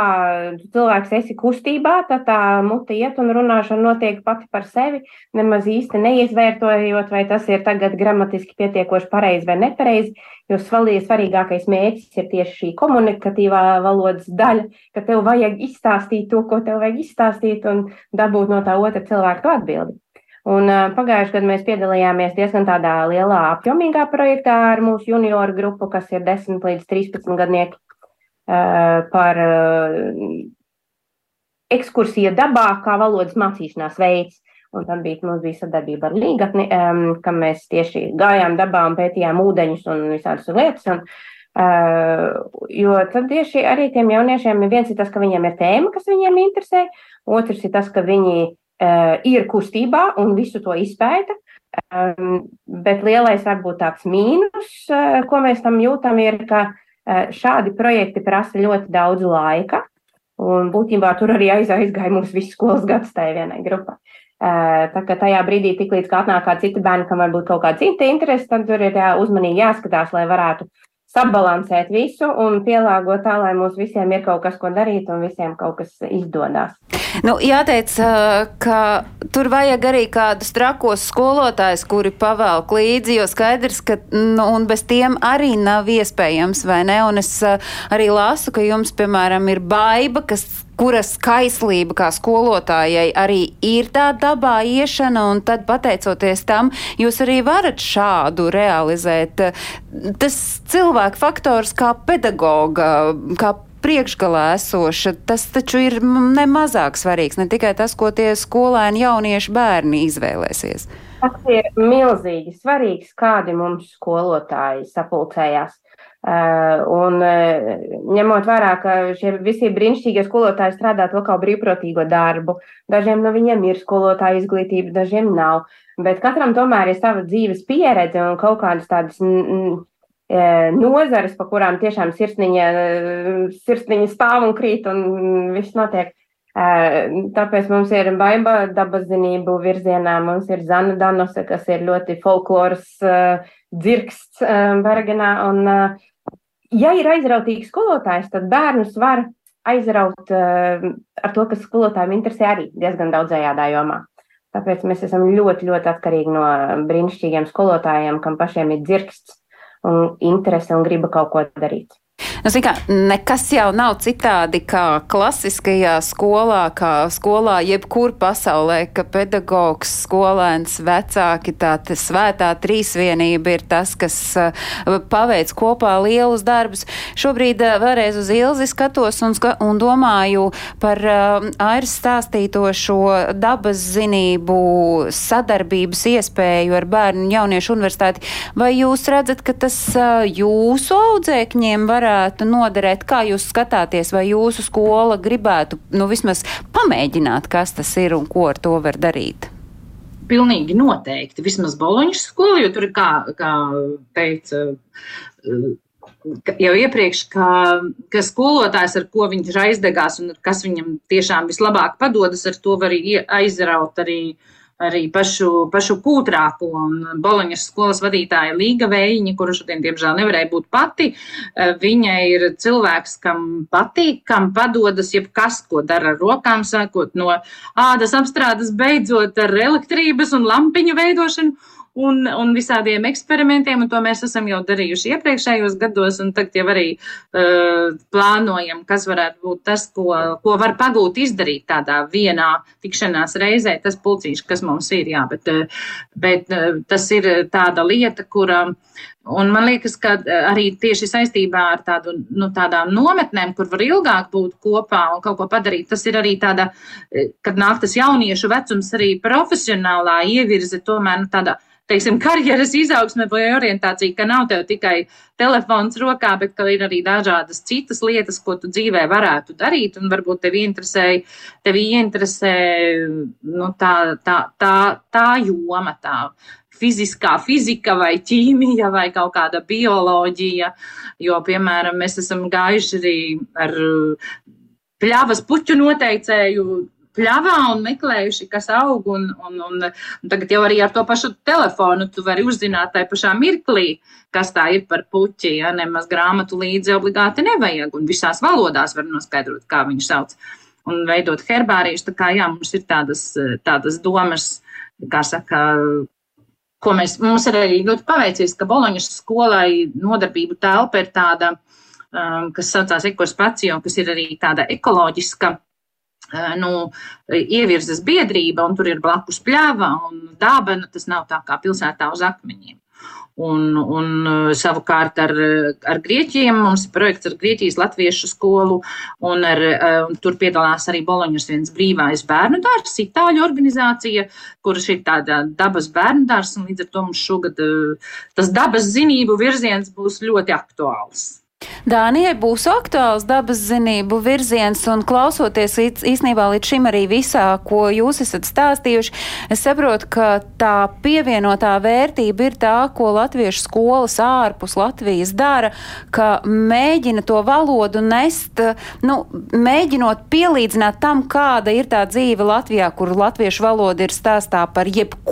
cilvēks esi kustībā, tad tā mute iet un runāšana notiek pati par sevi, nemaz īsti neizvērtojot, vai tas ir tagad gramatiski pietiekoši pareizi vai nepareizi, jo svarīgākais mērķis ir tieši šī komunikatīvā valodas daļa, ka tev vajag izstāstīt to, ko tev vajag izstāstīt un dabūt no tā otra cilvēka atbildi. Un pagājušajā gadā mēs piedalījāmies diezgan tādā lielā, apjomīgā projektā ar mūsu junioru grupu, kas ir 10 līdz 13 gadnieki. Eh, par eh, ekskursiju dabā, kā valodas mācīšanās veids. Un tad bija, mums bija sadarbība ar Līgatni, um, kam mēs tieši gājām dabā un pētījām ūdeņus un visādas lietas. Un, uh, jo tad tieši arī tiem jauniešiem viens ir tas, ka viņiem ir tēma, kas viņiem interesē, otrs ir tas, ka viņi uh, ir kustībā un visu to izpēta. Um, bet lielais varbūt tāds mīnus, uh, ko mēs tam jūtam, ir, ka uh, šādi projekti prasa ļoti daudz laika, un būtībā tur arī aizgāja mūsu visu skolas gads tajā vienai grupai. Eh, tā kā tajā brīdī, tiklīdz atnāk kāda cita bērna, kam varbūt kaut kāda cita interese, tad tur ir jā, uzmanīgi jāskatās, lai varētu sabalansēt visu un pielāgot tā, lai mums visiem ir kaut kas, ko darīt un visiem kaut kas izdodas. Nu, jāteic, ka tur vajag arī kādus trakos skolotājus, kuri pavelk līdzi, jo skaidrs, ka nu, un bez tiem arī nav iespējams, vai ne? Un es arī lasu, ka jums, piemēram, ir baiba, kas kuras skaislība kā skolotājai arī ir tā dabā iešana, un tad pateicoties tam, jūs arī varat šādu realizēt. Tas cilvēku faktors kā pedagoga, kā priekšgalā esoša, tas taču ir nemazāk svarīgs, ne tikai tas, ko tie skolēni, jaunieši, bērni izvēlēsies. Tas ir milzīgi svarīgs, kādi mums skolotāji sapulcējās. Uh, un uh, ņemot vērā, ka šie visi brīnišķīgie skolotāji strādā to kā brīvprātīgo darbu, dažiem no viņiem ir skolotāja izglītība, dažiem nav, bet katram tomēr ir sava dzīves pieredze un kaut kādas tādas nozares, pa kurām tiešām sirsniņa, sirsniņa stāv un krīt un viss notiek. Tāpēc mums ir baiba dabaszinību virzienā, mums ir Zana Danose, kas ir ļoti folkloras dzirksts Bergenā. Un, ja ir aizrautīgs skolotājs, tad bērnus var aizraut ar to, kas skolotājiem interesē arī diezgan daudzējādā jomā. Tāpēc mēs esam ļoti, ļoti atkarīgi no brīnišķīgiem skolotājiem, kam pašiem ir dzirksts un interese un griba kaut ko darīt. Nu, kā, nekas jau nav citādi kā klasiskajā skolā, kā skolā jebkur pasaulē, ka pedagogs, skolēns, vecāki, tā svētā trīsvienība ir tas, kas uh, paveic kopā lielus darbus. Šobrīd uh, vēlreiz uz Ilzi skatos un, ska un domāju par uh, Airas stāstīto šo dabas zinību sadarbības iespēju ar bērnu un jauniešu universitāti. Vai jūs redzat, ka tas uh, jūsu audzēkņiem varētu varētu noderēt? Kā jūs skatāties, vai jūsu skola gribētu nu, vismaz pamēģināt, kas tas ir un ko ar to var darīt? Pilnīgi noteikti. Vismaz Boloņas skola, jo tur ir, kā, kā teica jau iepriekš, ka, ka skolotājs, ar ko viņš aizdegās un kas viņam tiešām vislabāk padodas, ar to var aizraut arī uh, arī pašu, pašu kūtrāko un Boloņas skolas vadītāja Līga Vējiņa, kuru šodien, diemžēl, nevarēja būt pati. Eh, viņa ir cilvēks, kam patīk, kam padodas jebkas, ko dara ar rokām, sākot no ādas apstrādes, beidzot ar elektrības un lampiņu veidošanu. Un, un visādiem eksperimentiem, un to mēs esam jau darījuši iepriekšējos gados, un tagad jau arī uh, plānojam, kas varētu būt tas, ko, ko var pagūt izdarīt tādā vienā tikšanās reizē, tas pulcīši, kas mums ir, jā, bet, uh, bet uh, tas ir tāda lieta, kura, un man liekas, ka arī tieši saistībā ar tādu, nu, tādām nometnēm, kur var ilgāk būt kopā un kaut ko padarīt, tas ir arī tāda, kad nāk tas jauniešu vecums, arī profesionālā ievirze tomēr, nu, tāda, teiksim, karjeras izaugsme vai orientācija, ka nav tev tikai telefons rokā, bet ka ir arī dažādas citas lietas, ko tu dzīvē varētu darīt, un varbūt tevi interesē, tevi interesē nu, tā, tā, tā, tā joma, tā fiziskā fizika vai ķīmija vai kaut kāda bioloģija, jo, piemēram, mēs esam gājuši arī ar pļavas puķu noteicēju pļavā un meklējuši, kas aug. Un, un, un, un tagad jau arī ar to pašu telefonu tu vari uzzināt tajā pašā mirklī, kas tā ir par puķi. Ja nemaz grāmatu līdzi obligāti nevajag, un visās valodās var noskaidrot, kā viņu sauc. Un veidot herbārijas, tā kā jā, mums ir tādas, tādas domas, kā saka, ko mēs, mums ir arī ļoti paveicies, ka Boloņas skolai nodarbību telpa ir tāda, um, kas saucās ekospācija, kas ir arī tāda ekoloģiska nu, ievirzes biedrība, un tur ir blakus pļava un dābana. Tas nav tā kā pilsētā uz akmeņiem. Un, un savukārt ar, ar Grieķiem mums ir projekts ar Grieķijas latviešu skolu, un, ar, un tur piedalās arī Boloņas viens brīvais bērnu dārs, itāļu organizācija, kuras ir tāda dabas bērnu dārs, un līdz ar to mums šogad tas dabas zinību virziens būs ļoti aktuāls. Dānijai būs aktuāls dabas zinību virziens, un klausoties īstenībā līdz šim arī visā, ko jūs esat stāstījuši, es saprotu, ka tā pievienotā vērtība ir tā, ko latviešu skolas ārpus Latvijas dara, ka mēģina to valodu nest, nu, mēģinot pielīdzināt tam, kāda ir tā dzīve Latvijā, kur latviešu valoda ir stāstā par jebko,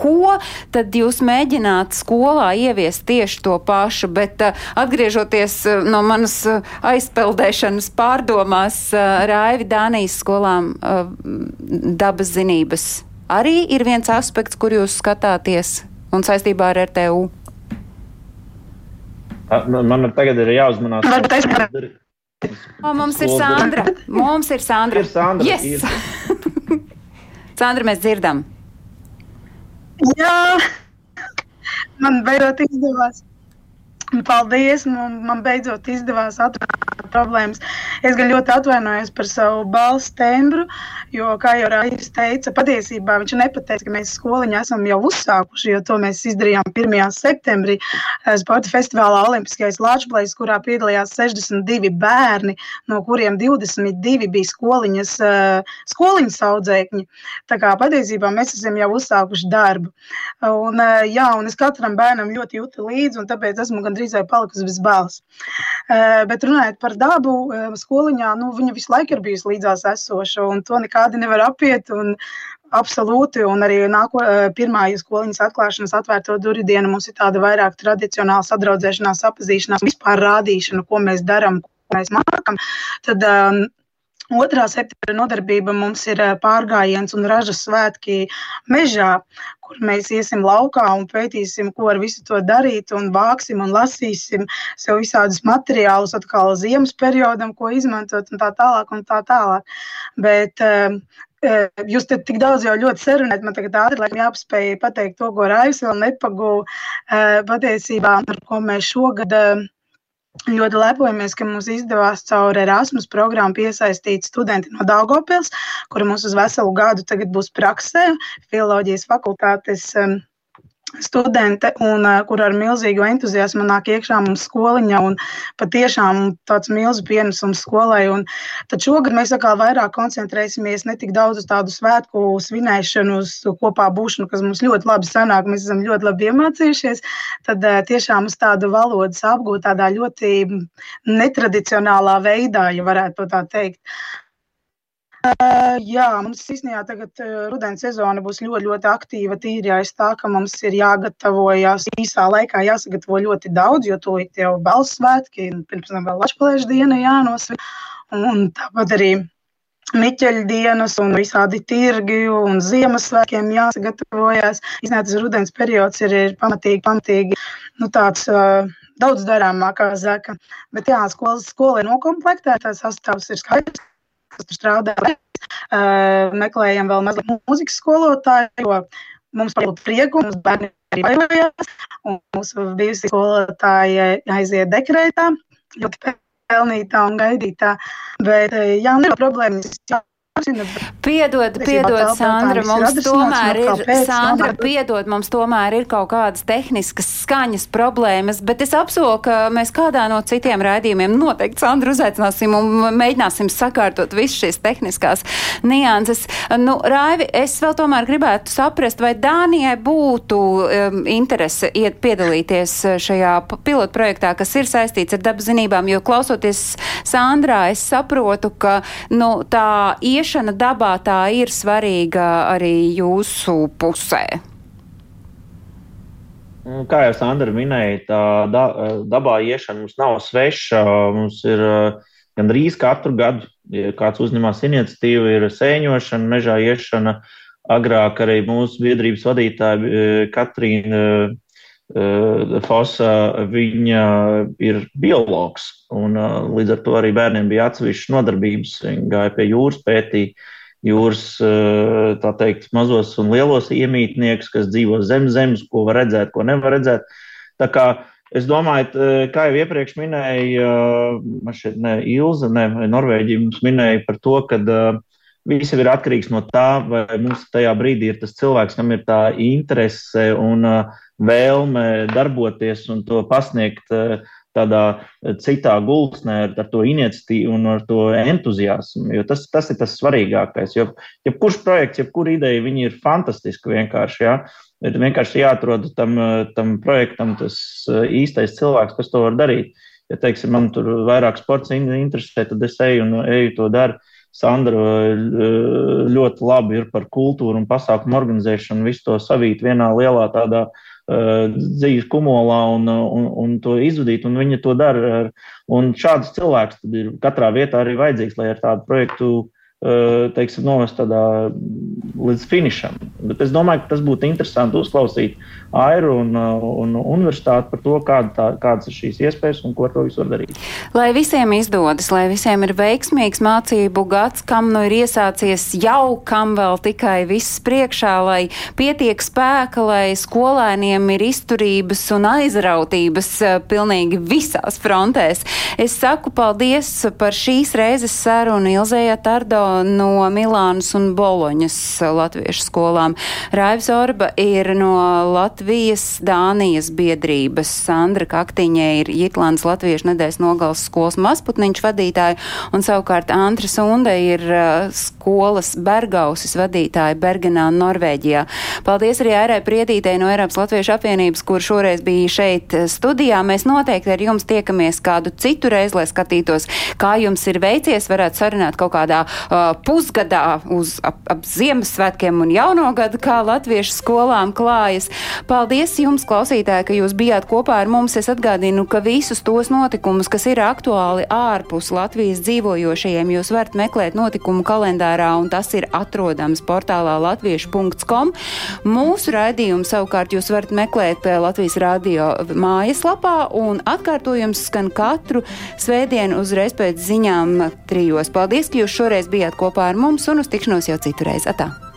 tad jūs mēģināt skolā ieviest tieši to pašu, bet atgriežoties no manas uh, aizpeldēšanas pārdomās Raivi Dānijas skolām dabas zinības arī ir viens aspekts, kur jūs skatāties un saistībā ar RTU? Man tagad ir jāuzmanās. O, mums ir Sandra. Mums ir Sandra. Ir Sandra. Yes. Ir. Sandra, mēs dzirdam. Jā, man beidzot izdevās. Paldies! Man, man beidzot izdevās atrast problēmas. Es gan ļoti atvainojos par savu balss tembru, jo, kā jau Rājas teica, patiesībā viņš nepateica, ka mēs skoliņu esam jau uzsākuši, jo to mēs izdarījām 1. septembrī eh, sporta festivālā Olimpiskais Lāčplējs, kurā piedalījās 62 bērni, no kuriem 22 bija skoliņas, eh, skoliņas audzēkņi. Tā kā patiesībā mēs esam jau uzsākuši darbu. Un, eh, jā, un es katram bērnam ļoti jūtu līdzi, un tāpēc esmu gandrīz vai palikusi bez balss. Bet runājot par dabu, skoliņā, nu, viņa visu laiku ir bijusi līdzās esoša, un to nekādi nevar apiet. Un, Absolūti, un arī nāko, pirmā skoliņas atklāšanas atvērto durvju diena mums ir tāda vairāk tradicionāla sadraudzēšanās, apzīšanās, vispār rādīšana, ko mēs darām, ko mēs mākam. Tad um, Otrā septembra nodarbība mums ir pārgājiens un ražas svētki mežā, kur mēs iesim laukā un pētīsim, ko ar visu to darīt, un vāksim un lasīsim sev visādus materiālus atkal ziemas periodam, ko izmantot, un tā tālāk. Un tā tālāk. Bet, Jūs te tik daudz jau ļoti sarunājat, man tagad ātri laikam jāpaspēj pateikt to, ko Raivs vēl nepagūda patiesībā, ar ko mēs šogad Ļoti lepojamies, ka mums izdevās caur Erasmus programmu piesaistīt studenti no Daugopils, kuri mums uz veselu gadu tagad būs praksē, filoloģijas fakultātes um, studente, un, kur ar milzīgu entuziasmu nāk iekšā mums skoliņa, un patiešām tāds milzu pienesums skolai. Un tad šogad mēs atkal vairāk koncentrēsimies ne tik daudz uz tādu svētku svinēšanu, uz kopā būšanu, kas mums ļoti labi sanāk, mēs esam ļoti labi iemācījušies, tad tiešām uz tādu valodas apgūt tādā ļoti netradicionālā veidā, ja varētu to tā teikt. Uh, jā, mums īstenībā tagad uh, rudens sezona būs ļoti, ļoti aktīva. Tīri aiz tā, ka mums ir jāgatavojas īsā laikā, jāsagatavo ļoti daudz, jo tūlīt jau balss svētki, pirms tam vēl Latvijas diena jānosvin. Un tāpat arī Miķeļu dienas un visādi tirgi un Ziemassvētkiem jāsagatavojas. Īstenībā tas rudens periods ir, ir pamatīgi, pamatīgi nu, tāds uh, daudz darāmākā zaka. Bet jā, skola, skola ir nokomplektēta, sastāvs ir skaidrs, kas tur strādā. Uh, meklējam vēl mazliet mūzikas skolotāju, jo mums par prieku, mums bērni arī bailējās, un mūsu bijusi skolotāja aiziet dekrētā, ļoti pelnītā un gaidītā. Bet, jā, nav problēmas. Jā, Piedod, piedod, Sandra, mums tomēr ir, Sandra, piedod, mums tomēr ir kaut kādas tehniskas skaņas problēmas, bet es apsolu, ka mēs kādā no citiem raidījumiem noteikti Sandru uzaicināsim un mēģināsim sakārtot visu šīs tehniskās nianses. Nu, Raivi, es vēl tomēr gribētu saprast, vai Dānijai būtu um, interese iet piedalīties šajā pilotprojektā, kas ir saistīts ar dabas zinībām, jo klausoties Sandrā, es saprotu, ka, nu, tā ieš iešana dabā tā ir svarīga arī jūsu pusē? Nu, kā jau Sandra minēja, tā da, dabā iešana mums nav sveša. Mums ir gandrīz katru gadu, ja kāds uzņemās iniciatīvu, ir sēņošana, mežā iešana. Agrāk arī mūsu biedrības vadītāja Katrīna Eh, Fosa viņa ir biologs, un eh, līdz ar to arī bērniem bija atsevišķas nodarbības. Viņi gāja pie jūras, pētīja jūras, eh, tā teikt, mazos un lielos iemītniekus, kas dzīvo zem zemes, ko var redzēt, ko nevar redzēt. Tā kā es domāju, kā jau iepriekš minēja, man šeit ne Ilza, ne Norvēģija mums minēja par to, ka Viss ir atkarīgs no tā, vai mums tajā brīdī ir tas cilvēks, kam ir tā interese un uh, vēlme darboties un to pasniegt uh, tādā citā gultnē ar, ar to iniciatīvu un ar to entuziasmu. Jo tas, tas ir tas svarīgākais. Jo jebkurš projekts, jebkura ideja, viņi ir fantastiski vienkārši. Ja? Ir vienkārši jāatrod tam, tam projektam tas īstais cilvēks, kas to var darīt. Ja, teiksim, man tur vairāk sports interesē, tad es eju un eju to daru. Sandra ļoti labi ir par kultūru un pasākumu organizēšanu, visu to savīt vienā lielā tādā uh, dzīves kumolā un, un, un to izvadīt, un viņa to dara. Un šāds cilvēks ir katrā vietā arī vajadzīgs, lai ar tādu projektu teiksim, novest tādā līdz finišam. Bet es domāju, ka tas būtu interesanti uzklausīt Airu un, un universitāti par to, kāda tā, kādas ir šīs iespējas un ko ar to visu var darīt. Lai visiem izdodas, lai visiem ir veiksmīgs mācību gads, kam nu ir iesācies jau, kam vēl tikai viss priekšā, lai pietiek spēka, lai skolēniem ir izturības un aizrautības pilnīgi visās frontēs. Es saku paldies par šīs reizes sarunu Ilzējā Tardo no Milānas un Boloņas latviešu skolām. Raivs Orba ir no Latvijas Dānijas biedrības. Sandra Kaktiņē ir Jitlands Latviešu nedēļas nogals skolas mazputniņš vadītāja un savukārt Antra Sunde ir uh, skolas Bergausis vadītāja Bergenā, Norvēģijā. Paldies arī Airai Priedītei no Eiropas Latviešu apvienības, kur šoreiz bija šeit uh, studijā. Mēs noteikti ar jums tiekamies kādu citu reizi, lai skatītos, kā jums ir veicies, varētu sarunāt kaut kādā Uh, pusgadā uz ap, ap Ziemassvētkiem un jauno gadu, kā latviešu skolām klājas. Paldies jums, klausītāji, ka jūs bijāt kopā ar mums. Es atgādinu, ka visus tos notikumus, kas ir aktuāli ārpus Latvijas dzīvojošajiem, jūs varat meklēt notikumu kalendārā, un tas ir atrodams portālā latviešu.com. Mūsu raidījumu savukārt jūs varat meklēt Latvijas radio mājaslapā, un atkārtojums skan katru svētdienu uzreiz pēc ziņām trijos. Paldies, ka jūs šoreiz bijāt bijāt kopā ar mums un uz tikšanos jau citu reizi. Atā.